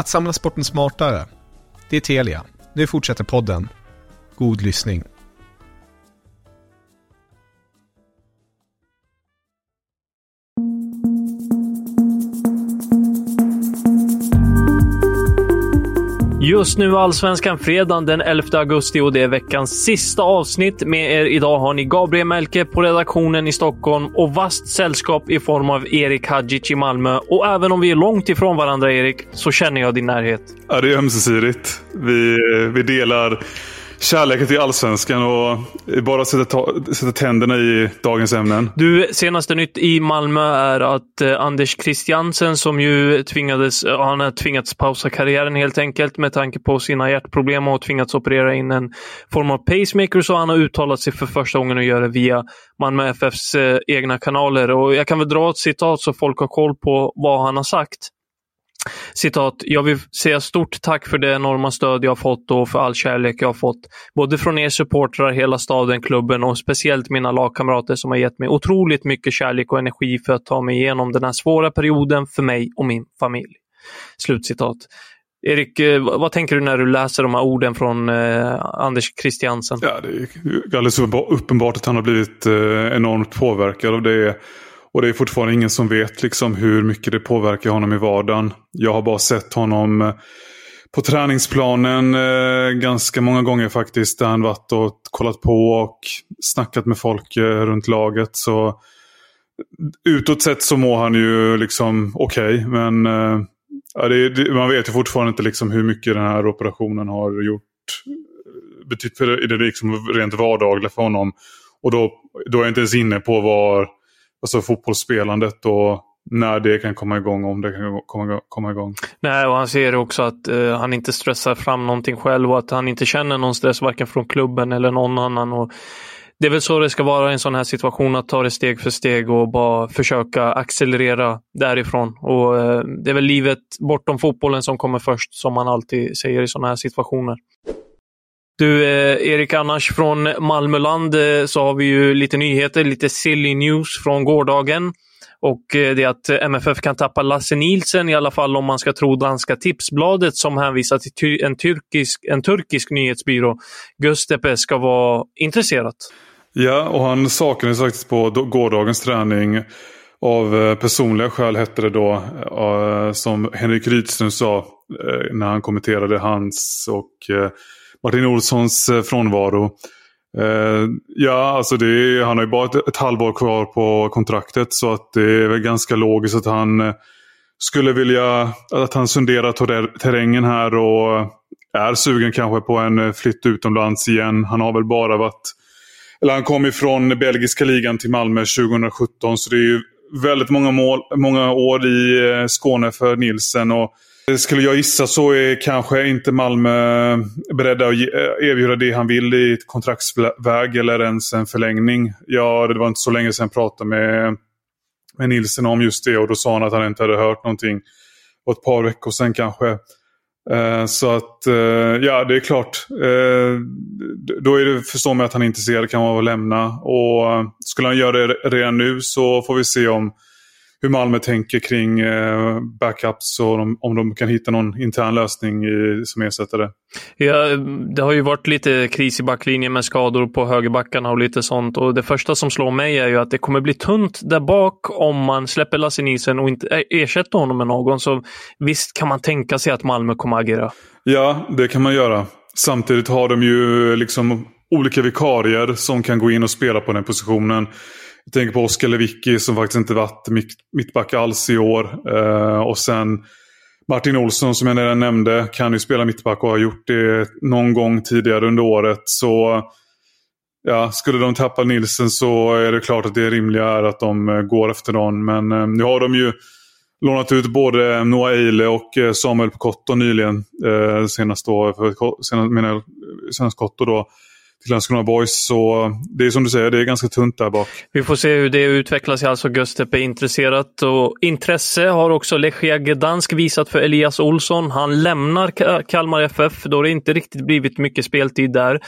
Att samla sporten smartare. Det är Telia. Nu fortsätter podden. God lyssning. Just nu Allsvenskan fredagen den 11 augusti och det är veckans sista avsnitt. Med er idag har ni Gabriel Melke på redaktionen i Stockholm och vast sällskap i form av Erik Hadjic i Malmö. Och även om vi är långt ifrån varandra, Erik, så känner jag din närhet. Ja, det är ömsesidigt. Vi, vi delar kärleken till allsvenskan och bara sätta, sätta tänderna i dagens ämnen. Du, senaste nytt i Malmö är att eh, Anders Christiansen som ju tvingades, eh, han har tvingats pausa karriären helt enkelt med tanke på sina hjärtproblem och tvingats operera in en form av pacemaker så han har uttalat sig för första gången och gör det via Malmö FFs eh, egna kanaler. Och jag kan väl dra ett citat så folk har koll på vad han har sagt. Citat, jag vill säga stort tack för det enorma stöd jag fått och för all kärlek jag fått. Både från er supportrar, hela staden, klubben och speciellt mina lagkamrater som har gett mig otroligt mycket kärlek och energi för att ta mig igenom den här svåra perioden för mig och min familj. Slutcitat. Erik, eh, vad tänker du när du läser de här orden från eh, Anders Christiansen? Ja, det är alldeles uppenbart att han har blivit eh, enormt påverkad av det och det är fortfarande ingen som vet liksom hur mycket det påverkar honom i vardagen. Jag har bara sett honom eh, på träningsplanen eh, ganska många gånger faktiskt. Där han varit och kollat på och snackat med folk eh, runt laget. Så eh, utåt sett så mår han ju liksom okej. Okay, men eh, ja, det, det, man vet ju fortfarande inte liksom hur mycket den här operationen har gjort. Eh, betytt för det, det liksom rent vardagliga för honom. Och då, då är jag inte ens inne på var alltså fotbollsspelandet och när det kan komma igång, om det kan komma, komma igång. Nej, och han ser också att eh, han inte stressar fram någonting själv och att han inte känner någon stress varken från klubben eller någon annan. Och det är väl så det ska vara i en sån här situation, att ta det steg för steg och bara försöka accelerera därifrån. Och eh, Det är väl livet bortom fotbollen som kommer först, som man alltid säger i såna här situationer. Du, eh, Erik, annars från Malmöland eh, så har vi ju lite nyheter, lite silly news från gårdagen. Och eh, det är att MFF kan tappa Lasse Nielsen, i alla fall om man ska tro danska Tipsbladet som hänvisar till en, turkisk, en turkisk nyhetsbyrå. Göztepe ska vara intresserat. Ja, och han saknades faktiskt på gårdagens träning. Av eh, personliga skäl hette det då, eh, som Henrik Rydström sa eh, när han kommenterade hans och Martin Olssons eh, frånvaro. Eh, ja, alltså det, han har ju bara ett, ett halvår kvar på kontraktet så att det är väl ganska logiskt att han eh, skulle vilja, att han sonderar terrängen här och är sugen kanske på en eh, flytt utomlands igen. Han har väl bara varit, eller han kom ifrån belgiska ligan till Malmö 2017 så det är ju väldigt många, mål, många år i Skåne för Nilsen. Och Eh, skulle jag gissa så är kanske inte Malmö eh, beredda att eh, erbjuda det han vill i ett kontraktsväg eller ens en förlängning. Ja, det var inte så länge sedan jag pratade med, med Nilsen om just det och då sa han att han inte hade hört någonting. Och ett par veckor sedan kanske. Eh, så att, eh, ja det är klart. Eh, då är det, förstår man att han är intresserad kan man väl lämna. Och skulle han göra det redan nu så får vi se om hur Malmö tänker kring eh, backups och om, om de kan hitta någon intern lösning i, som ersättare. Ja, det har ju varit lite kris i backlinjen med skador på högerbackarna och lite sånt. Och Det första som slår mig är ju att det kommer bli tunt där bak om man släpper Lasse Nielsen och inte ersätter honom med någon. Så visst kan man tänka sig att Malmö kommer agera. Ja, det kan man göra. Samtidigt har de ju liksom olika vikarier som kan gå in och spela på den positionen. Jag tänker på Oskar Lewicki som faktiskt inte varit mittback alls i år. Eh, och sen Martin Olsson som jag redan nämnde kan ju spela mittback och har gjort det någon gång tidigare under året. Så ja, skulle de tappa Nilsen så är det klart att det rimliga är att de eh, går efter någon. Men eh, nu har de ju lånat ut både Noah Eile och Samuel Pekotto nyligen. Eh, senast då, för, senast, menar, senast Kotto då till Landskrona Boys. Så det är som du säger, det är ganska tunt där bak. Vi får se hur det utvecklas. Alltså Göztepe är intresserat och intresse har också Lechia Gdansk visat för Elias Olsson. Han lämnar Kalmar FF då det inte riktigt blivit mycket speltid där.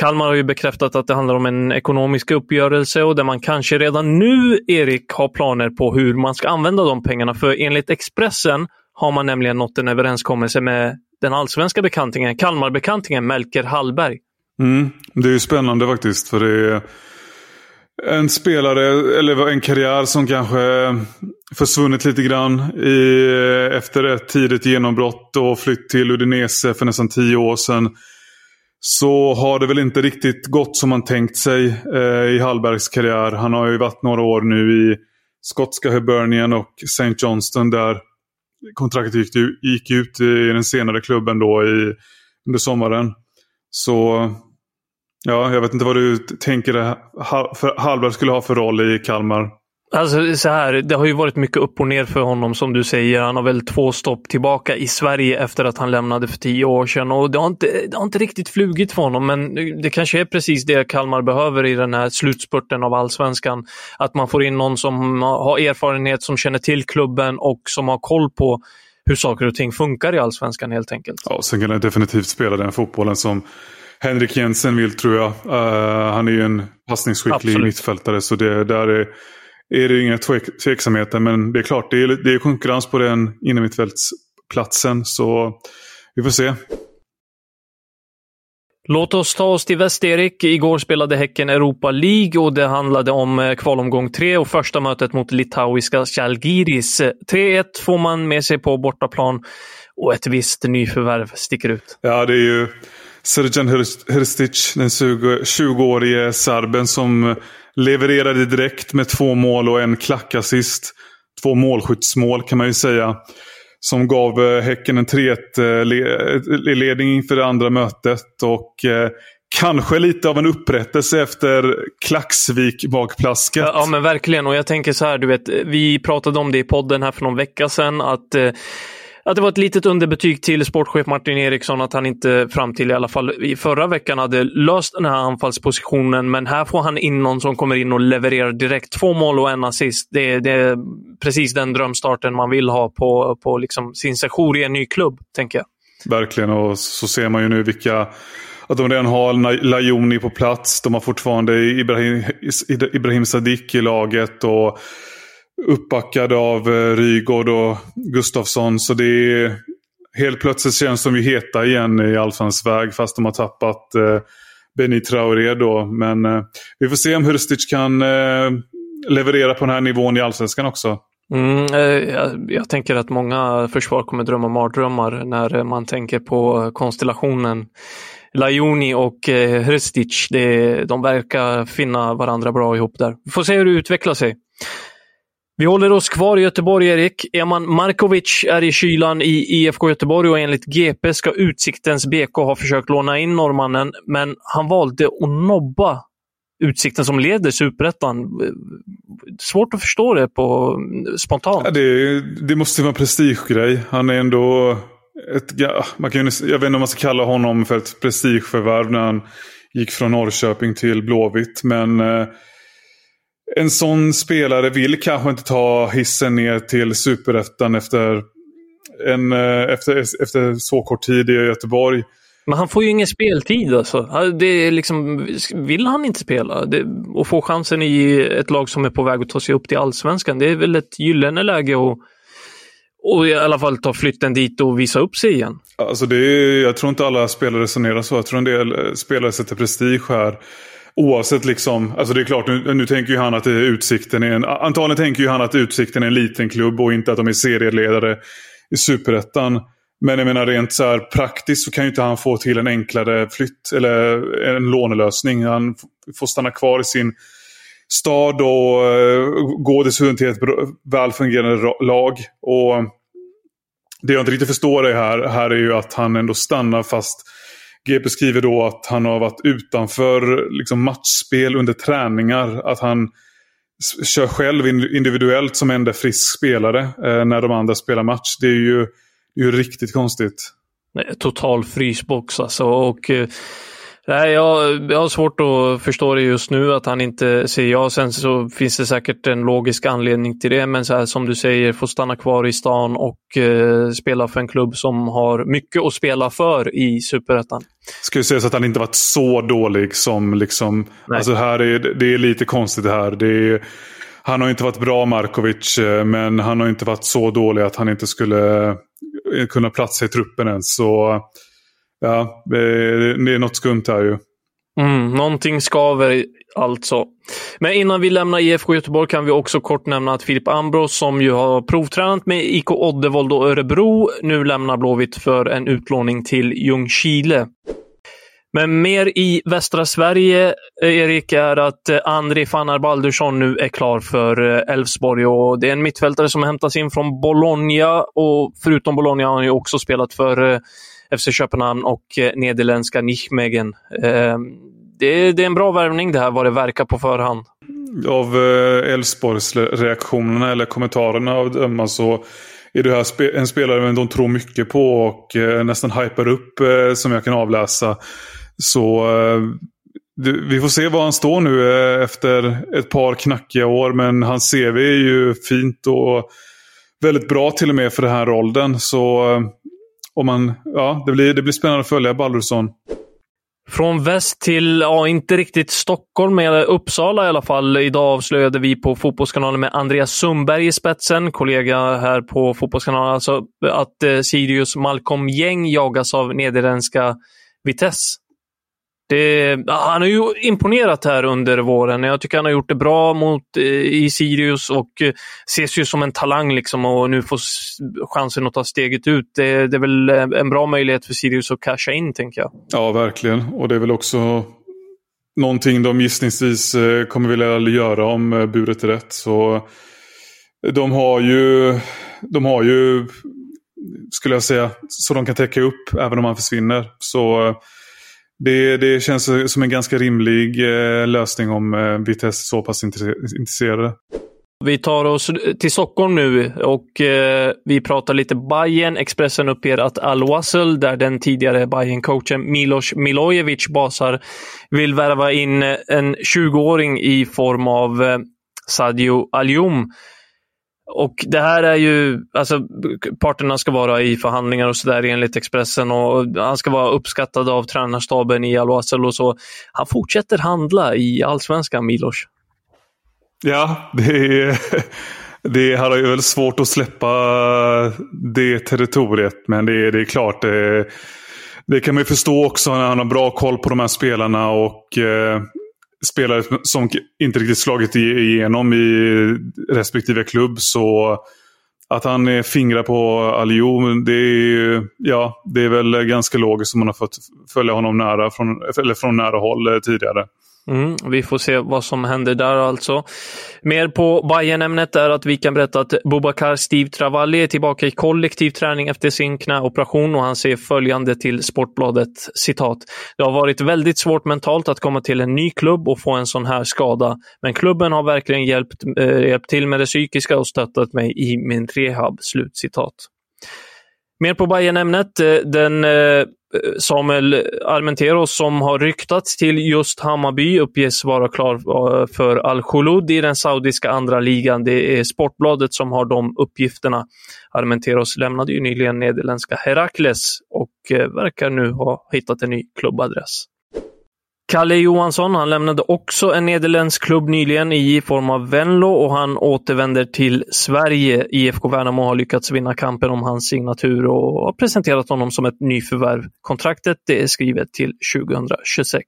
Kalmar har ju bekräftat att det handlar om en ekonomisk uppgörelse och där man kanske redan nu, Erik, har planer på hur man ska använda de pengarna. För enligt Expressen har man nämligen nått en överenskommelse med den allsvenska bekantingen, Kalmarbekantingen Melker Hallberg. Mm, det är ju spännande faktiskt. För det är en spelare, eller en karriär som kanske försvunnit lite grann i, efter ett tidigt genombrott och flytt till Udinese för nästan tio år sedan. Så har det väl inte riktigt gått som man tänkt sig eh, i Hallbergs karriär. Han har ju varit några år nu i skotska Hibernian och St. Johnston där kontraktet gick, gick ut i den senare klubben då i, under sommaren. Så ja, jag vet inte vad du tänker att Hallberg skulle ha för roll i Kalmar. Alltså så här, det har ju varit mycket upp och ner för honom som du säger. Han har väl två stopp tillbaka i Sverige efter att han lämnade för tio år sedan och det har inte, det har inte riktigt flugit för honom. Men det kanske är precis det Kalmar behöver i den här slutspurten av allsvenskan. Att man får in någon som har erfarenhet, som känner till klubben och som har koll på hur saker och ting funkar i allsvenskan helt enkelt. Ja, sen kan han definitivt spela den fotbollen som Henrik Jensen vill tror jag. Uh, han är ju en passningsskicklig Absolut. mittfältare så det, där är, är det inga tvek, tveksamheter. Men det är klart, det är, det är konkurrens på den innermittfältsplatsen så vi får se. Låt oss ta oss till väst, Erik. Igår spelade Häcken Europa League och det handlade om eh, kvalomgång 3 och första mötet mot litauiska Žalgiris. 3-1 får man med sig på bortaplan och ett visst nyförvärv sticker ut. Ja, det är ju Sergen Hrstic, den 20-årige serben som levererade direkt med två mål och en klackassist. Två målskyttsmål kan man ju säga som gav eh, Häcken en 3-1-ledning eh, eh, inför det andra mötet. Och kanske lite av en upprättelse efter Klaxvik-bakplasket. Ja, men verkligen. Och jag tänker så här, du vet, vi pratade om det i podden här för någon vecka sedan. att att det var ett litet underbetyg till sportchef Martin Eriksson att han inte fram till i alla fall i förra veckan hade löst den här anfallspositionen. Men här får han in någon som kommer in och levererar direkt. Två mål och en assist. Det, det är precis den drömstarten man vill ha på, på liksom sin session i en ny klubb, tänker jag. Verkligen, och så ser man ju nu vilka att de redan har Lajoni på plats. De har fortfarande Ibrahim, Ibrahim Sadiq i laget. och uppbackad av eh, Rygård och Gustafsson. Så det är helt plötsligt känns de ju heta igen i Alfans väg fast de har tappat eh, Benny Traoré då. Men eh, vi får se om Hurstic kan eh, leverera på den här nivån i allsvenskan också. Mm, eh, jag, jag, tänker att många försvar kommer drömma mardrömmar när man tänker på konstellationen Lajoni och eh, Hrstic. Det, de verkar finna varandra bra ihop där. Vi får se hur det utvecklar sig. Vi håller oss kvar i Göteborg, Erik. Eman Markovic är i kylan i IFK Göteborg och enligt GP ska Utsiktens BK ha försökt låna in norrmannen, men han valde att nobba Utsikten som leder superettan. Svårt att förstå det på spontant. Ja, det, det måste vara en prestigegrej. Han är ändå ett... Ja, man kan, jag vet inte om man ska kalla honom för ett prestigeförvärv när han gick från Norrköping till Blåvitt, men eh, en sån spelare vill kanske inte ta hissen ner till superettan efter, en, eh, efter, efter så kort tid i Göteborg. Men han får ju ingen speltid alltså. Det är liksom, vill han inte spela det, och få chansen i ett lag som är på väg att ta sig upp till allsvenskan, det är väl ett gyllene läge att och i alla fall ta flytten dit och visa upp sig igen. Alltså det är, jag tror inte alla spelare resonerar så. Jag tror en del spelare sätter prestige här. Oavsett liksom, alltså det är klart nu, nu tänker ju han att Utsikten är en, antagligen tänker ju han att Utsikten är en liten klubb och inte att de är serieledare i Superettan. Men jag menar rent så här, praktiskt så kan ju inte han få till en enklare flytt eller en lånelösning. Han får stanna kvar i sin stad och uh, gå dessutom till ett väl fungerande lag. Och Det jag inte riktigt förstår det här, här är ju att han ändå stannar fast GP skriver då att han har varit utanför liksom, matchspel under träningar. Att han kör själv individuellt som enda frisk spelare eh, när de andra spelar match. Det är ju, det är ju riktigt konstigt. Total frysbox alltså. Och, eh, Nej, jag, jag har svårt att förstå det just nu att han inte säger ja. Sen så finns det säkert en logisk anledning till det. Men så här, som du säger, få stanna kvar i stan och eh, spela för en klubb som har mycket att spela för i Superettan. Ska ju sägas att han inte varit så dålig som liksom... Nej. Alltså här är, det är lite konstigt det här. Det är, han har inte varit bra Markovic, eh, men han har inte varit så dålig att han inte skulle eh, kunna platsa i truppen ens. Så Ja, det är, det är något skumt här ju. Mm, någonting skaver alltså. Men innan vi lämnar IFK Göteborg kan vi också kort nämna att Filip Ambros, som ju har provtränat med IK Oddevold och Örebro, nu lämnar Blåvitt för en utlåning till Ljungskile. Men mer i västra Sverige, eh, Erik, är att eh, André Fannar Baldursson nu är klar för eh, Elfsborg. Och det är en mittfältare som hämtas in från Bologna och förutom Bologna har han ju också spelat för FC Köpenhamn och eh, nederländska Nijmegen. Ehm, det, det är en bra värvning det här vad det verkar på förhand. Av eh, Elfsborgs reaktionerna eller kommentarerna av döma så är det här en spelare de tror mycket på och eh, nästan hypar upp som jag kan avläsa. Så vi får se var han står nu efter ett par knackiga år. Men hans CV är ju fint och väldigt bra till och med för den här rollen. Så om man, ja, det, blir, det blir spännande att följa Baldursson. Från väst till, ja, inte riktigt Stockholm, men Uppsala i alla fall. Idag avslöjade vi på Fotbollskanalen med Andreas Sundberg i spetsen, kollega här på Fotbollskanalen, alltså att eh, Sirius Malcolm Gäng jagas av nederländska Vitesse. Det, han har ju imponerat här under våren. Jag tycker han har gjort det bra mot, eh, i Sirius och eh, ses ju som en talang liksom och nu får chansen att ta steget ut. Det, det är väl eh, en bra möjlighet för Sirius att casha in, tänker jag. Ja, verkligen. Och det är väl också någonting de gissningsvis eh, kommer vilja göra om buret är rätt. Så de har ju, de har ju, skulle jag säga, så de kan täcka upp även om han försvinner. Så det, det känns som en ganska rimlig eh, lösning om eh, Vitesse är så pass intresserade. Vi tar oss till Stockholm nu och eh, vi pratar lite Bayern. Expressen uppger att Al-Wassel, där den tidigare bayern coachen Milos Milojevic basar, vill värva in en 20-åring i form av eh, Sadio Alioum. Och det här är ju, alltså parterna ska vara i förhandlingar och sådär enligt Expressen och han ska vara uppskattad av tränarstaben i Al-Wassel och så. Han fortsätter handla i allsvenskan, Milos. Ja, det är... Det har ju väl svårt att släppa det territoriet, men det är, det är klart. Det, det kan man ju förstå också när han har bra koll på de här spelarna och eh, spelare som inte riktigt slagit igenom i respektive klubb. Så att han fingrar på Aliou, det är, ja, det är väl ganska logiskt om man har fått följa honom nära från, eller från nära håll eh, tidigare. Mm, vi får se vad som händer där alltså. Mer på bayern ämnet är att vi kan berätta att Bobakar Steve Travalli är tillbaka i kollektiv träning efter sin knäoperation och han säger följande till Sportbladet citat. Det har varit väldigt svårt mentalt att komma till en ny klubb och få en sån här skada, men klubben har verkligen hjälpt, eh, hjälpt till med det psykiska och stöttat mig i min rehab. Slut citat. Mer på bayern ämnet eh, Den eh, Samuel Armenteros som har ryktats till just Hammarby uppges vara klar eh, för Al-Khulud i den saudiska andra ligan. Det är Sportbladet som har de uppgifterna. Armenteros lämnade ju nyligen nederländska Herakles och verkar nu ha hittat en ny klubbadress. Kalle Johansson, han lämnade också en nederländsk klubb nyligen i form av Venlo och han återvänder till Sverige. IFK Värnamo har lyckats vinna kampen om hans signatur och har presenterat honom som ett nyförvärv. Kontraktet det är skrivet till 2026.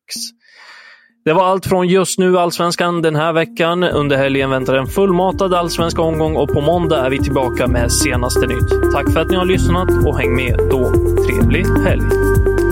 Det var allt från just nu Allsvenskan den här veckan. Under helgen väntar en fullmatad allsvensk omgång och på måndag är vi tillbaka med senaste nytt. Tack för att ni har lyssnat och häng med då. Trevlig helg!